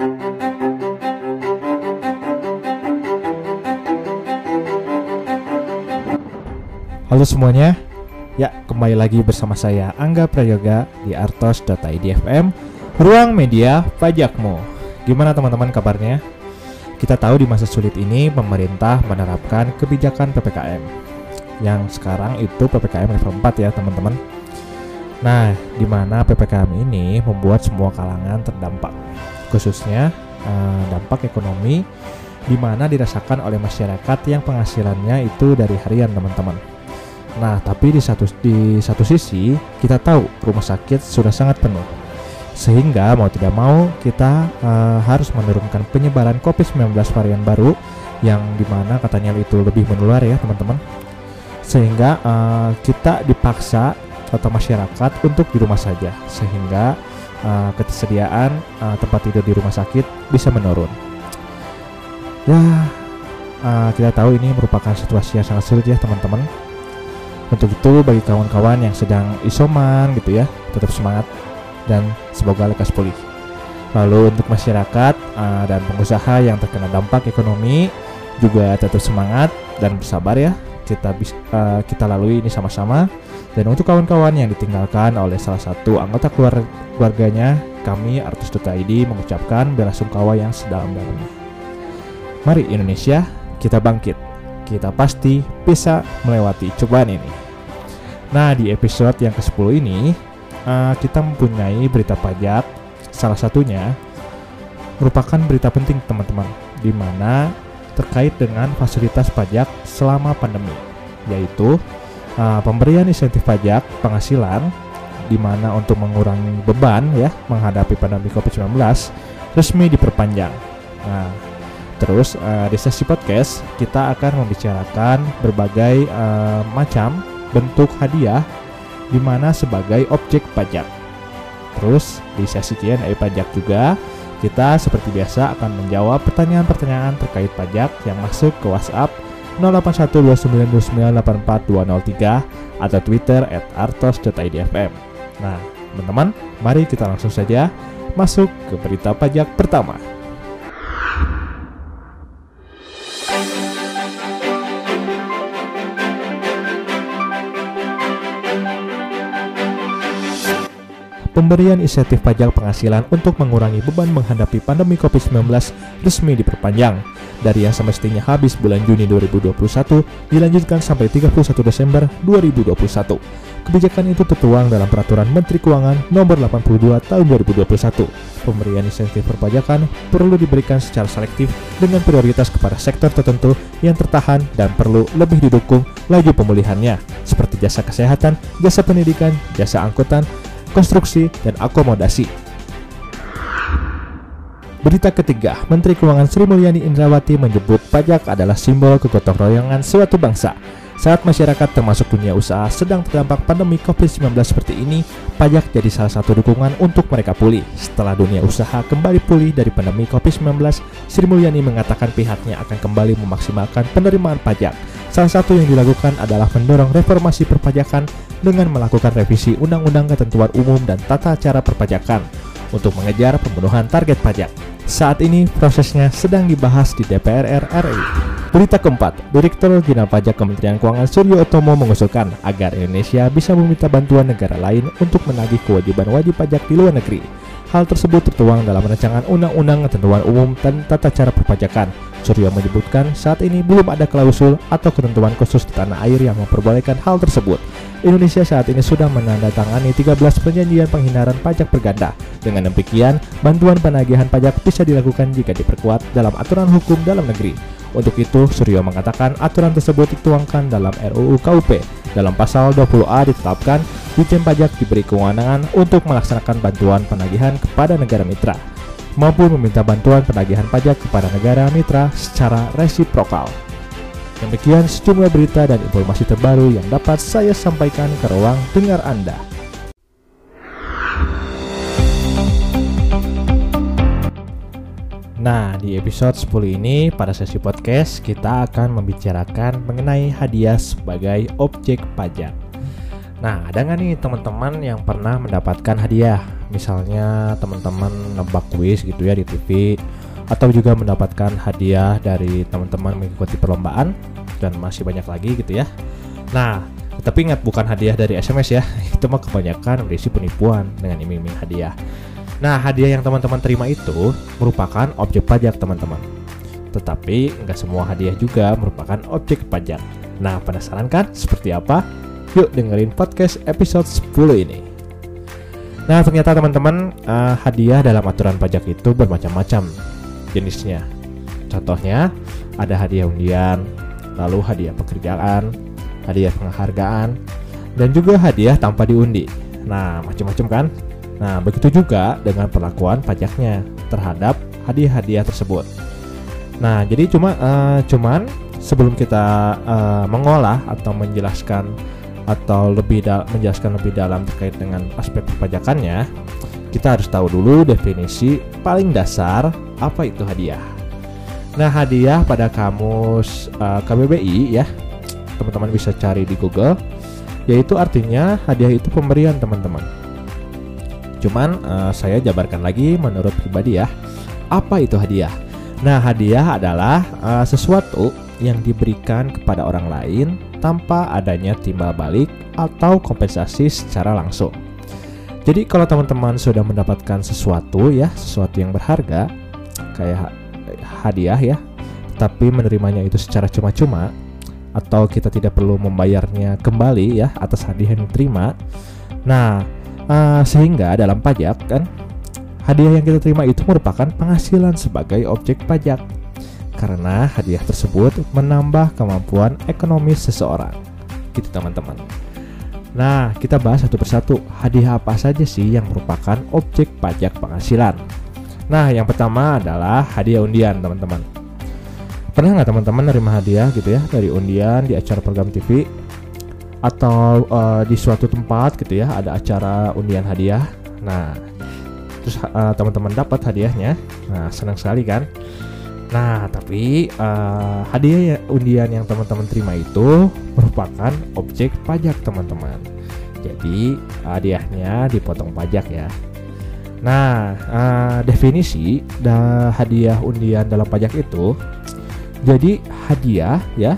Halo semuanya, ya kembali lagi bersama saya Angga Prayoga di artos.idfm Ruang Media Pajakmu. Gimana teman-teman kabarnya? Kita tahu di masa sulit ini pemerintah menerapkan kebijakan PPKM yang sekarang itu PPKM level 4 ya teman-teman. Nah, di mana PPKM ini membuat semua kalangan terdampak, khususnya eh, dampak ekonomi di mana dirasakan oleh masyarakat yang penghasilannya itu dari harian teman-teman. Nah, tapi di satu di satu sisi kita tahu rumah sakit sudah sangat penuh. Sehingga mau tidak mau kita uh, harus menurunkan penyebaran COVID-19 varian baru yang di mana katanya itu lebih menular ya teman-teman. Sehingga uh, kita dipaksa atau masyarakat untuk di rumah saja sehingga uh, ketersediaan uh, tempat tidur di rumah sakit bisa menurun. Ya, uh, kita tahu ini merupakan situasi yang sangat sulit ya teman-teman untuk itu bagi kawan-kawan yang sedang isoman gitu ya, tetap semangat dan semoga lekas pulih. Lalu untuk masyarakat uh, dan pengusaha yang terkena dampak ekonomi juga tetap semangat dan bersabar ya. Kita uh, kita lalui ini sama-sama. Dan untuk kawan-kawan yang ditinggalkan oleh salah satu anggota keluarganya, kami Artus.id mengucapkan bela sungkawa yang sedalam-dalamnya. Mari Indonesia, kita bangkit. Kita pasti bisa melewati cobaan ini. Nah, di episode yang ke-10 ini, uh, kita mempunyai berita pajak. Salah satunya merupakan berita penting, teman-teman, di mana terkait dengan fasilitas pajak selama pandemi, yaitu uh, pemberian insentif pajak penghasilan di mana untuk mengurangi beban ya menghadapi pandemi Covid-19 resmi diperpanjang. Nah, terus uh, di sesi podcast kita akan membicarakan berbagai uh, macam bentuk hadiah di mana sebagai objek pajak. Terus di sesi Q&A pajak juga kita seperti biasa akan menjawab pertanyaan-pertanyaan terkait pajak yang masuk ke WhatsApp 081299842003 atau Twitter at artos.idfm. Nah, teman-teman, mari kita langsung saja masuk ke berita pajak pertama. Pemberian insentif pajak penghasilan untuk mengurangi beban menghadapi pandemi COVID-19 resmi diperpanjang. Dari yang semestinya habis bulan Juni 2021, dilanjutkan sampai 31 Desember 2021. Kebijakan itu tertuang dalam Peraturan Menteri Keuangan Nomor 82 Tahun 2021. Pemberian insentif perpajakan perlu diberikan secara selektif dengan prioritas kepada sektor tertentu yang tertahan dan perlu lebih didukung laju pemulihannya, seperti jasa kesehatan, jasa pendidikan, jasa angkutan, konstruksi, dan akomodasi. Berita ketiga, Menteri Keuangan Sri Mulyani Indrawati menyebut pajak adalah simbol kegotong royongan suatu bangsa. Saat masyarakat termasuk dunia usaha sedang terdampak pandemi COVID-19 seperti ini, pajak jadi salah satu dukungan untuk mereka pulih. Setelah dunia usaha kembali pulih dari pandemi COVID-19, Sri Mulyani mengatakan pihaknya akan kembali memaksimalkan penerimaan pajak. Salah satu yang dilakukan adalah mendorong reformasi perpajakan dengan melakukan revisi Undang-Undang Ketentuan Umum dan Tata Cara Perpajakan untuk mengejar pemenuhan target pajak. Saat ini prosesnya sedang dibahas di DPR RI. Berita keempat, Direktur Jenderal Pajak Kementerian Keuangan Suryo Otomo mengusulkan agar Indonesia bisa meminta bantuan negara lain untuk menagih kewajiban wajib pajak di luar negeri. Hal tersebut tertuang dalam rancangan Undang-Undang Ketentuan Umum dan Tata Cara Perpajakan. Suryo menyebutkan saat ini belum ada klausul atau ketentuan khusus di tanah air yang memperbolehkan hal tersebut. Indonesia saat ini sudah menandatangani 13 perjanjian penghindaran pajak berganda. Dengan demikian, bantuan penagihan pajak bisa dilakukan jika diperkuat dalam aturan hukum dalam negeri. Untuk itu, Suryo mengatakan aturan tersebut dituangkan dalam RUU KUP. Dalam pasal 20A ditetapkan, Dijen Pajak diberi kewenangan untuk melaksanakan bantuan penagihan kepada negara mitra maupun meminta bantuan penagihan pajak kepada negara mitra secara resiprokal. Demikian sejumlah berita dan informasi terbaru yang dapat saya sampaikan ke ruang dengar Anda. Nah, di episode 10 ini pada sesi podcast kita akan membicarakan mengenai hadiah sebagai objek pajak. Nah, ada nggak nih teman-teman yang pernah mendapatkan hadiah? misalnya teman-teman nebak kuis gitu ya di TV atau juga mendapatkan hadiah dari teman-teman mengikuti perlombaan dan masih banyak lagi gitu ya. Nah, tapi ingat bukan hadiah dari SMS ya, itu mah kebanyakan berisi penipuan dengan iming-iming hadiah. Nah, hadiah yang teman-teman terima itu merupakan objek pajak teman-teman. Tetapi nggak semua hadiah juga merupakan objek pajak. Nah, penasaran kan seperti apa? Yuk dengerin podcast episode 10 ini. Nah, ternyata teman-teman, uh, hadiah dalam aturan pajak itu bermacam-macam jenisnya. Contohnya, ada hadiah undian, lalu hadiah pekerjaan, hadiah penghargaan, dan juga hadiah tanpa diundi. Nah, macam-macam kan? Nah, begitu juga dengan perlakuan pajaknya terhadap hadiah-hadiah tersebut. Nah, jadi cuma uh, cuman sebelum kita uh, mengolah atau menjelaskan atau lebih menjelaskan lebih dalam terkait dengan aspek perpajakannya, kita harus tahu dulu definisi paling dasar apa itu hadiah. Nah, hadiah pada kamus uh, KBBI ya, teman-teman bisa cari di Google, yaitu artinya hadiah itu pemberian teman-teman. Cuman uh, saya jabarkan lagi menurut pribadi ya, apa itu hadiah? Nah, hadiah adalah uh, sesuatu yang diberikan kepada orang lain tanpa adanya timbal balik atau kompensasi secara langsung. Jadi kalau teman-teman sudah mendapatkan sesuatu ya, sesuatu yang berharga kayak hadiah ya, tapi menerimanya itu secara cuma-cuma atau kita tidak perlu membayarnya kembali ya atas hadiah yang diterima. Nah, uh, sehingga dalam pajak kan hadiah yang kita terima itu merupakan penghasilan sebagai objek pajak karena hadiah tersebut menambah kemampuan ekonomis seseorang. Gitu teman-teman. Nah, kita bahas satu persatu hadiah apa saja sih yang merupakan objek pajak penghasilan. Nah, yang pertama adalah hadiah undian, teman-teman. Pernah nggak teman-teman nerima hadiah gitu ya dari undian di acara program TV atau uh, di suatu tempat gitu ya ada acara undian hadiah. Nah, terus uh, teman-teman dapat hadiahnya. Nah, senang sekali kan? Nah, tapi uh, hadiah undian yang teman-teman terima itu merupakan objek pajak teman-teman. Jadi hadiahnya dipotong pajak ya. Nah, uh, definisi da hadiah undian dalam pajak itu jadi hadiah ya,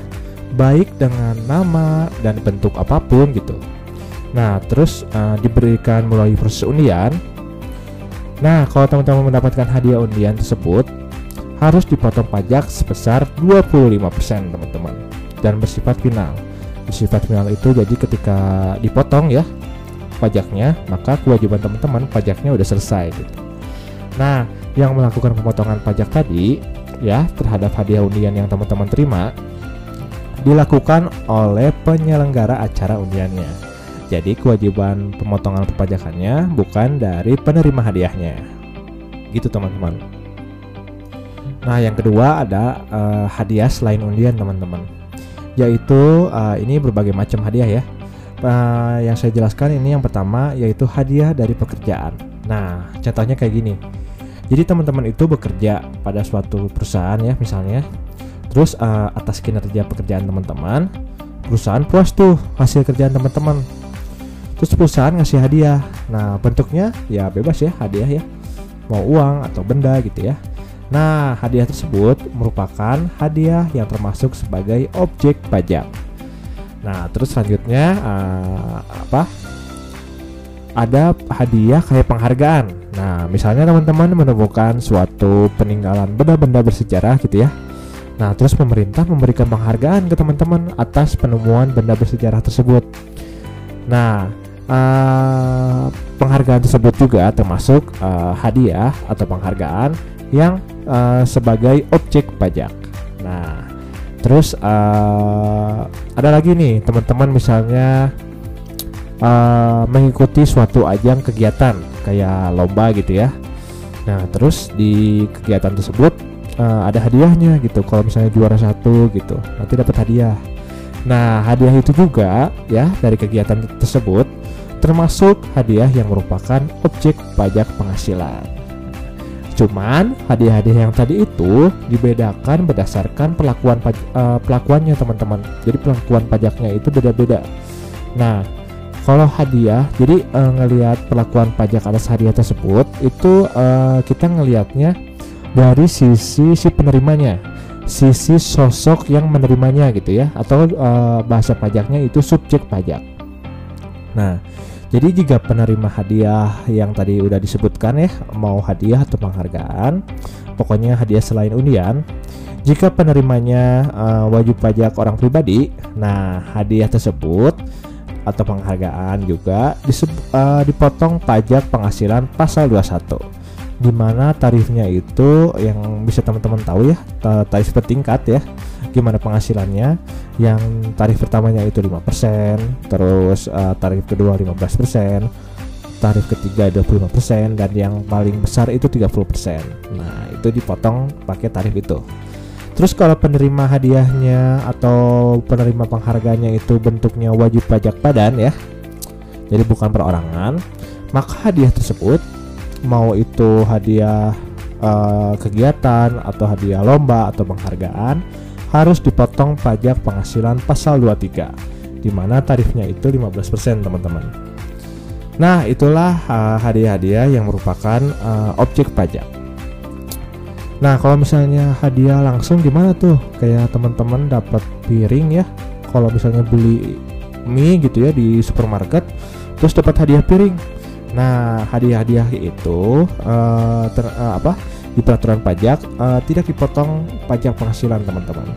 baik dengan nama dan bentuk apa pun gitu. Nah, terus uh, diberikan melalui proses undian. Nah, kalau teman-teman mendapatkan hadiah undian tersebut, harus dipotong pajak sebesar 25% teman-teman dan bersifat final. Bersifat final itu jadi ketika dipotong ya pajaknya, maka kewajiban teman-teman pajaknya udah selesai gitu. Nah, yang melakukan pemotongan pajak tadi ya terhadap hadiah undian yang teman-teman terima dilakukan oleh penyelenggara acara undiannya. Jadi kewajiban pemotongan perpajakannya bukan dari penerima hadiahnya. Gitu teman-teman. Nah, yang kedua ada uh, hadiah selain undian, teman-teman. Yaitu uh, ini berbagai macam hadiah ya. Uh, yang saya jelaskan ini yang pertama yaitu hadiah dari pekerjaan. Nah, contohnya kayak gini. Jadi teman-teman itu bekerja pada suatu perusahaan ya misalnya. Terus uh, atas kinerja pekerjaan teman-teman, perusahaan puas tuh hasil kerjaan teman-teman. Terus perusahaan ngasih hadiah. Nah, bentuknya ya bebas ya hadiah ya. Mau uang atau benda gitu ya. Nah, hadiah tersebut merupakan hadiah yang termasuk sebagai objek pajak. Nah, terus selanjutnya uh, apa? Ada hadiah kayak penghargaan. Nah, misalnya teman-teman menemukan suatu peninggalan benda-benda bersejarah gitu ya. Nah, terus pemerintah memberikan penghargaan ke teman-teman atas penemuan benda bersejarah tersebut. Nah, uh, penghargaan tersebut juga termasuk uh, hadiah atau penghargaan yang uh, sebagai objek pajak. Nah, terus uh, ada lagi nih teman-teman misalnya uh, mengikuti suatu ajang kegiatan kayak lomba gitu ya. Nah, terus di kegiatan tersebut uh, ada hadiahnya gitu. Kalau misalnya juara satu gitu, nanti dapat hadiah. Nah, hadiah itu juga ya dari kegiatan tersebut termasuk hadiah yang merupakan objek pajak penghasilan. Cuman hadiah-hadiah yang tadi itu dibedakan berdasarkan perlakuan uh, pelakuannya teman-teman. Jadi perlakuan pajaknya itu beda-beda. Nah, kalau hadiah, jadi uh, ngelihat perlakuan pajak atas hadiah tersebut itu uh, kita ngelihatnya dari sisi si penerimanya, sisi sosok yang menerimanya gitu ya, atau uh, bahasa pajaknya itu subjek pajak. Nah, jadi jika penerima hadiah yang tadi udah disebutkan ya, mau hadiah atau penghargaan, pokoknya hadiah selain undian, jika penerimanya uh, wajib pajak orang pribadi, nah hadiah tersebut atau penghargaan juga uh, dipotong pajak penghasilan pasal 21 di mana tarifnya itu yang bisa teman-teman tahu ya tarif bertingkat ya gimana penghasilannya yang tarif pertamanya itu 5% terus uh, tarif kedua 15% tarif ketiga 25% dan yang paling besar itu 30% nah itu dipotong pakai tarif itu Terus kalau penerima hadiahnya atau penerima penghargaannya itu bentuknya wajib pajak badan ya. Jadi bukan perorangan, maka hadiah tersebut mau itu hadiah uh, kegiatan atau hadiah lomba atau penghargaan harus dipotong pajak penghasilan pasal 23 di mana tarifnya itu 15% teman-teman. Nah, itulah uh, hadiah-hadiah yang merupakan uh, objek pajak. Nah, kalau misalnya hadiah langsung gimana tuh? Kayak teman-teman dapat piring ya. Kalau misalnya beli mie gitu ya di supermarket, terus dapat hadiah piring. Nah, hadiah-hadiah itu uh, ter, uh, apa? Di peraturan pajak uh, tidak dipotong pajak penghasilan teman-teman.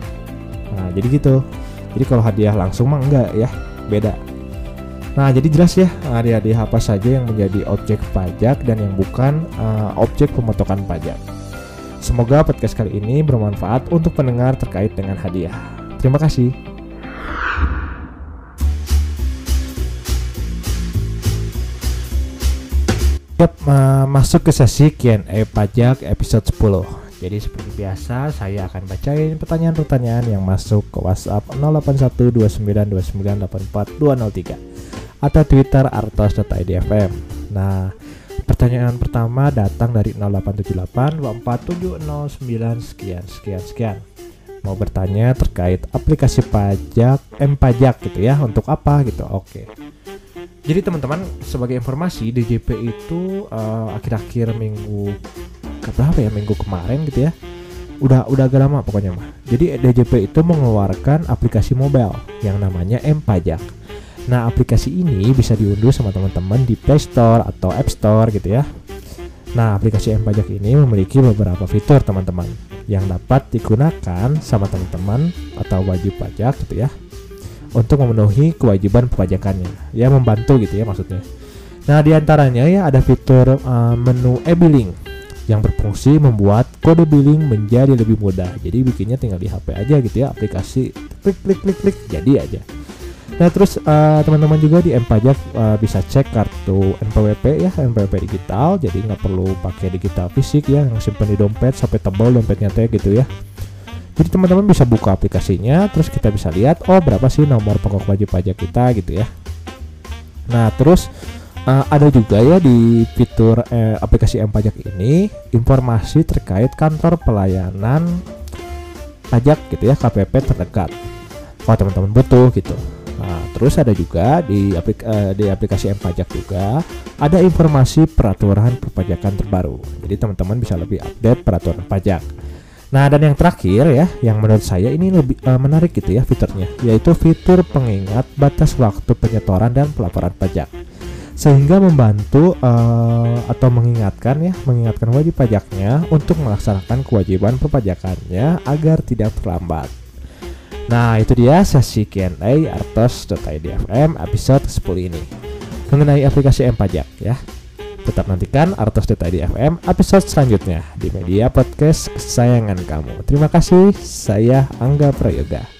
Nah, jadi gitu. Jadi kalau hadiah langsung mah enggak ya, beda. Nah, jadi jelas ya hadiah-hadiah apa saja yang menjadi objek pajak dan yang bukan uh, objek pemotongan pajak. Semoga podcast kali ini bermanfaat untuk pendengar terkait dengan hadiah. Terima kasih. Yap, uh, masuk ke sesi Q&A pajak episode 10. Jadi seperti biasa saya akan bacain pertanyaan-pertanyaan yang masuk ke WhatsApp 081292984203 atau Twitter artos.idfm. Nah, Pertanyaan pertama datang dari 0878 24709 sekian sekian sekian. Mau bertanya terkait aplikasi pajak M pajak gitu ya untuk apa gitu. Oke. Jadi teman-teman sebagai informasi DJP itu uh, akhir-akhir minggu berapa ya minggu kemarin gitu ya udah udah agak lama pokoknya mah. Jadi DJP itu mengeluarkan aplikasi mobile yang namanya M Pajak. Nah, aplikasi ini bisa diunduh sama teman-teman di Play Store atau App Store gitu ya. Nah, aplikasi M Pajak ini memiliki beberapa fitur teman-teman yang dapat digunakan sama teman-teman atau wajib pajak gitu ya untuk memenuhi kewajiban perpajakannya. Ya membantu gitu ya maksudnya. Nah, di antaranya ya ada fitur uh, menu e-billing yang berfungsi membuat kode billing menjadi lebih mudah. Jadi bikinnya tinggal di HP aja gitu ya, aplikasi klik klik klik klik jadi aja. Nah terus uh, teman-teman juga di M Pajak uh, bisa cek kartu NPWP ya NPWP digital jadi nggak perlu pakai digital fisik ya yang simpan di dompet sampai tebal dompetnya teh gitu ya. Jadi teman-teman bisa buka aplikasinya terus kita bisa lihat oh berapa sih nomor pokok wajib pajak kita gitu ya. Nah terus uh, ada juga ya di fitur eh, aplikasi M Pajak ini informasi terkait kantor pelayanan pajak gitu ya KPP terdekat. Kalau teman-teman butuh gitu. Nah, terus ada juga di, aplik uh, di aplikasi M Pajak juga ada informasi peraturan perpajakan terbaru. Jadi teman-teman bisa lebih update peraturan pajak. Nah, dan yang terakhir ya, yang menurut saya ini lebih uh, menarik gitu ya fiturnya, yaitu fitur pengingat batas waktu penyetoran dan pelaporan pajak. Sehingga membantu uh, atau mengingatkan ya, mengingatkan wajib pajaknya untuk melaksanakan kewajiban perpajakannya agar tidak terlambat. Nah itu dia sesi Q&A artos.idfm episode 10 ini Mengenai aplikasi M Pajak ya Tetap nantikan artos.idfm episode selanjutnya Di media podcast kesayangan kamu. Terima kasih, saya Angga Prayoga